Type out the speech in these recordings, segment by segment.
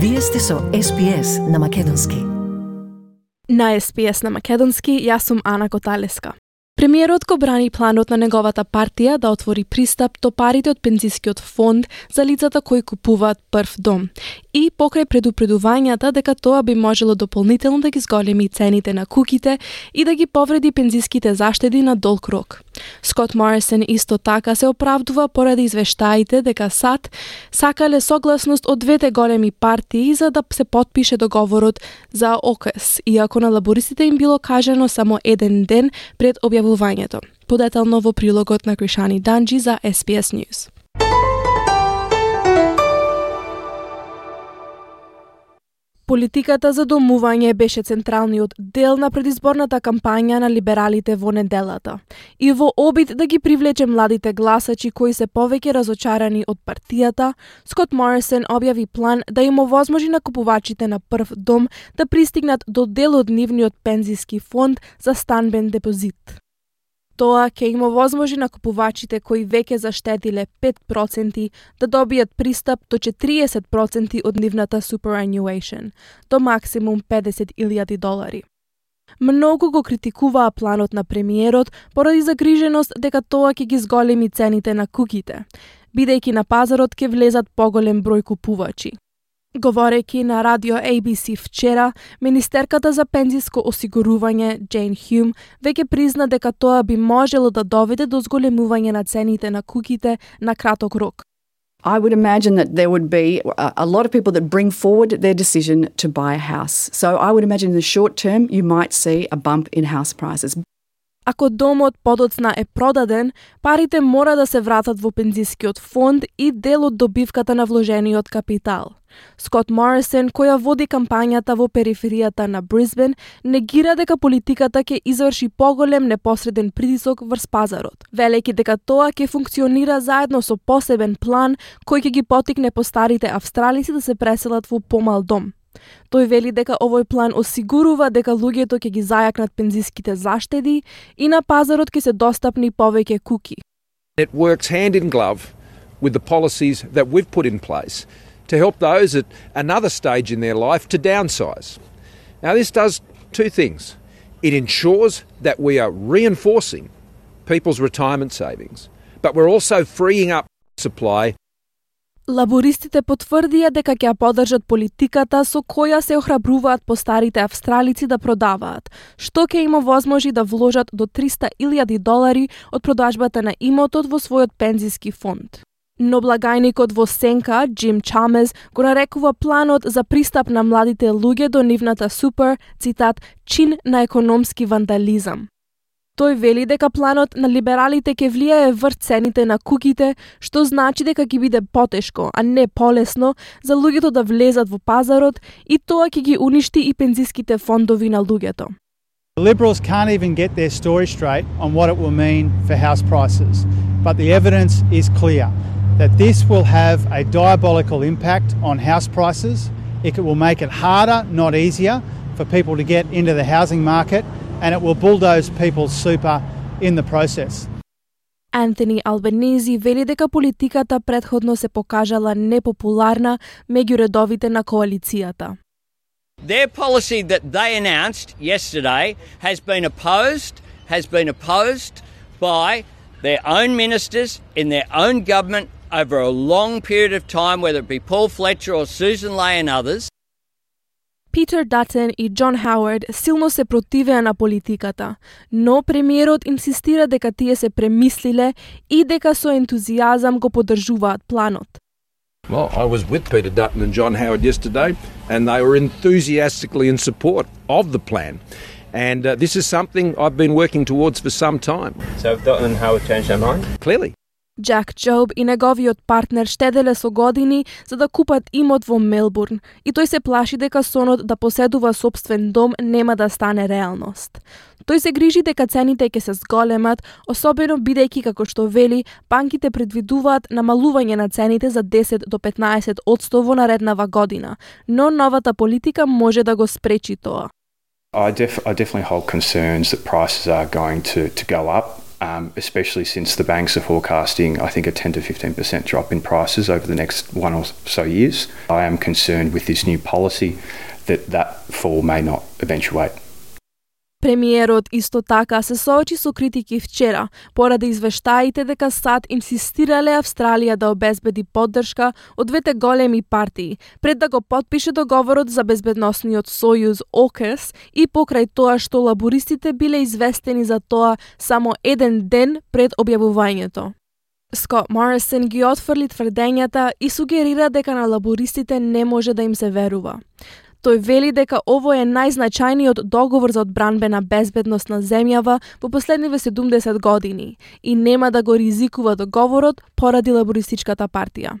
Вие сте со СПС на Македонски. На СПС на Македонски, јас сум Ана Коталеска. Премиерот го брани планот на неговата партија да отвори пристап до парите од пензискиот фонд за лицата кои купуваат прв дом и покрај предупредувањата дека тоа би можело дополнително да ги зголеми цените на куките и да ги повреди пензиските заштеди на долг рок. Скот Морисон исто така се оправдува поради извештаите дека САД сакале согласност од двете големи партии за да се подпише договорот за ОКС, иако на лабористите им било кажано само еден ден пред објавувањето. Подетално во прилогот на Кришани Данджи за SPS News. Политиката за домување беше централниот дел на предизборната кампања на либералите во неделата. И во обид да ги привлече младите гласачи кои се повеќе разочарани од партијата, Скот Морисон објави план да им овозможи на купувачите на прв дом да пристигнат до дел од нивниот пензиски фонд за станбен депозит. Тоа ќе им овозможи на купувачите кои веќе заштедиле 5% да добијат пристап до 40% од нивната superannuation, до максимум 50.000 долари. Многу го критикуваа планот на премиерот поради загриженост дека тоа ќе ги зголеми цените на куките, бидејќи на пазарот ќе влезат поголем број купувачи. Говорејќи на радио ABC вчера, Министерката за пензиско осигурување Джейн Хјум, веќе призна дека тоа би можело да доведе до зголемување на цените на куките на краток рок. I would imagine that there would be a lot of people that bring forward their decision to buy a house. So I would imagine in the short term you might see a bump in house prices. Ако домот подоцна е продаден, парите мора да се вратат во пензискиот фонд и дел од добивката на вложениот капитал. Скот Морисон, која води кампањата во периферијата на Брисбен, негира дека политиката ќе изврши поголем непосреден притисок врз пазарот, велејќи дека тоа ќе функционира заедно со посебен план кој ќе ги потикне постарите австралици да се преселат во помал дом. Тој вели дека овој план осигурува дека луѓето ќе ги зајакнат пензиските заштеди и на пазарот ќе се достапни повеќе куки. It works hand in glove with the policies that we've put in place to help those at another stage in their life to downsize. Now, this does two things. It ensures that we are reinforcing people's retirement savings, but we're also freeing up supply Лабористите потврдија дека ќе поддржат политиката со која се охрабруваат постарите австралици да продаваат, што ќе има возможи да вложат до 300.000 долари од продажбата на имотот во својот пензиски фонд. Но благајникот во Сенка, Джим Чамез, го нарекува планот за пристап на младите луѓе до нивната супер, цитат, чин на економски вандализам. Тој вели дека планот на либералите ќе влијае врз цените на куките, што значи дека ќе биде потешко, а не полесно, за луѓето да влезат во пазарот и тоа ќе ги уништи и пензиските фондови на луѓето. The Liberals can't even get their story straight on what it will mean for house prices, but the evidence is clear that this will have a diabolical impact on house prices. It will make it harder, not easier, for people to get into the housing market and it will bulldoze people's super in the process. Антони Албанези вели дека политиката предходно се покажала непопуларна меѓу редовите на коалицијата. Their policy that they announced yesterday has been opposed, has been opposed by their own ministers in their own government over a long period of time, whether it be Paul Fletcher or Susan Lay and others. Питер Датен и Џон Хауард силно се противеа на политиката, но премиерот инсистира дека тие се премислиле и дека со ентузијазам го поддржуваат планот. Well, I was with Peter Dutton and John Howard yesterday, and they were enthusiastically in support of the plan. And uh, this is something I've been working towards for some time. So have Dutton and Howard changed their mind? Clearly. Джак Джоб и неговиот партнер штеделе со години за да купат имот во Мелбурн и тој се плаши дека сонот да поседува собствен дом нема да стане реалност. Тој се грижи дека цените ќе се зголемат, особено бидејќи како што вели, банките предвидуваат намалување на цените за 10 до 15 одсто во нареднава година, но новата политика може да го спречи тоа. I, def- I definitely hold concerns that prices are going to, to go up um, especially since the banks are forecasting, I think, a 10 to 15% drop in prices over the next one or so years. I am concerned with this new policy that that fall may not eventuate. Премиерот исто така се соочи со критики вчера, поради извештаите дека САД инсистирале Австралија да обезбеди поддршка од двете големи партии, пред да го подпише договорот за безбедносниот сојуз ОКЕС и покрај тоа што лабористите биле известени за тоа само еден ден пред објавувањето. Скот Морисон ги отфрли тврдењата и сугерира дека на лабористите не може да им се верува. Тој вели дека ово е најзначајниот договор за одбранбена безбедност на земјава во последниве 70 години и нема да го ризикува договорот поради лабористичката партија.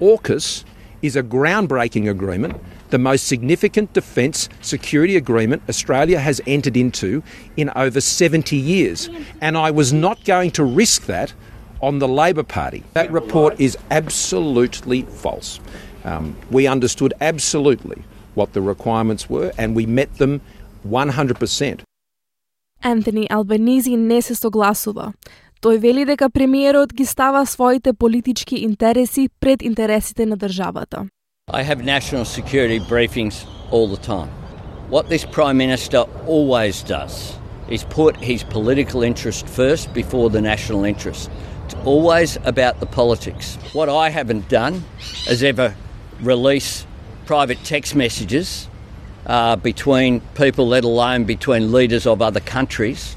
AUKUS is a groundbreaking agreement, the most significant defence security agreement Australia has entered into in over 70 years. And I was not going to risk that on the Labor Party. That report is absolutely false. Um, we understood absolutely what the requirements were, and we met them 100%. Антони Албанези не се согласува. Тој вели дека премиерот ги става своите политички интереси пред интересите на државата. I have national security briefings all the time. What this Prime Minister always does is put his political interest first before the national interest. It's always about the politics. What I haven't done is ever release private text messages uh, between people, let alone between leaders of other countries.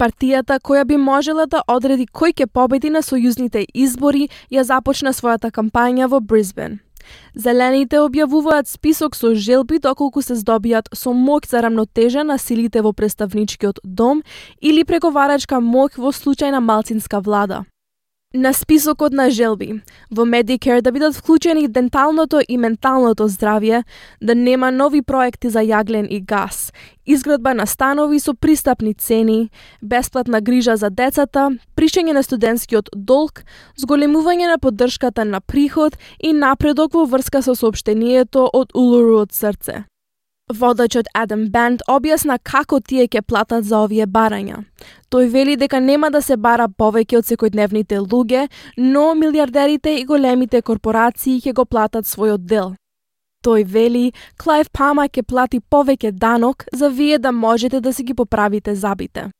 Партијата која би можела да одреди кој ќе победи на сојузните избори ја започна својата кампања во Брисбен. Зелените објавуваат список со желби доколку се здобијат со моќ за рамнотежа на силите во представничкиот дом или преговарачка моќ во случај на малцинска влада. На списокот на желби, во Medicare да бидат вклучени денталното и менталното здравје, да нема нови проекти за јаглен и газ, изградба на станови со пристапни цени, бесплатна грижа за децата, пришење на студентскиот долг, зголемување на поддршката на приход и напредок во врска со сообштението од Улуру од срце. Водачот Адам Бенд објасна како тие ќе платат за овие барања. Тој вели дека нема да се бара повеќе од секојдневните луѓе, но милиардерите и големите корпорации ќе го платат својот дел. Тој вели, Клайв Пама ќе плати повеќе данок за вие да можете да си ги поправите забите.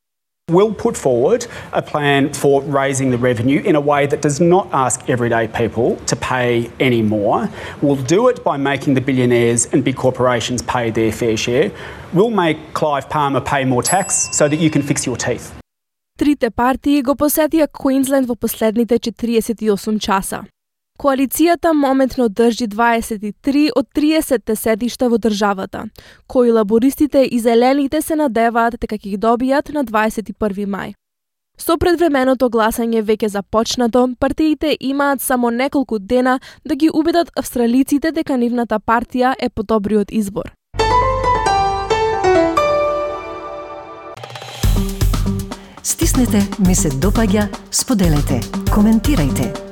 We'll put forward a plan for raising the revenue in a way that does not ask everyday people to pay any more. We'll do it by making the billionaires and big corporations pay their fair share. We'll make Clive Palmer pay more tax so that you can fix your teeth. Трите партии го посетија Квинсленд во последните 48 часа. Коалицијата моментно држи 23 од 30 седишта во државата, кои лабористите и зелените се надеваат дека ќе ги добијат на 21 мај. Со предвременото гласање веќе започнато, партиите имаат само неколку дена да ги убедат австралиците дека нивната партија е подобриот избор. Стиснете, ми се допаѓа, споделете, коментирајте.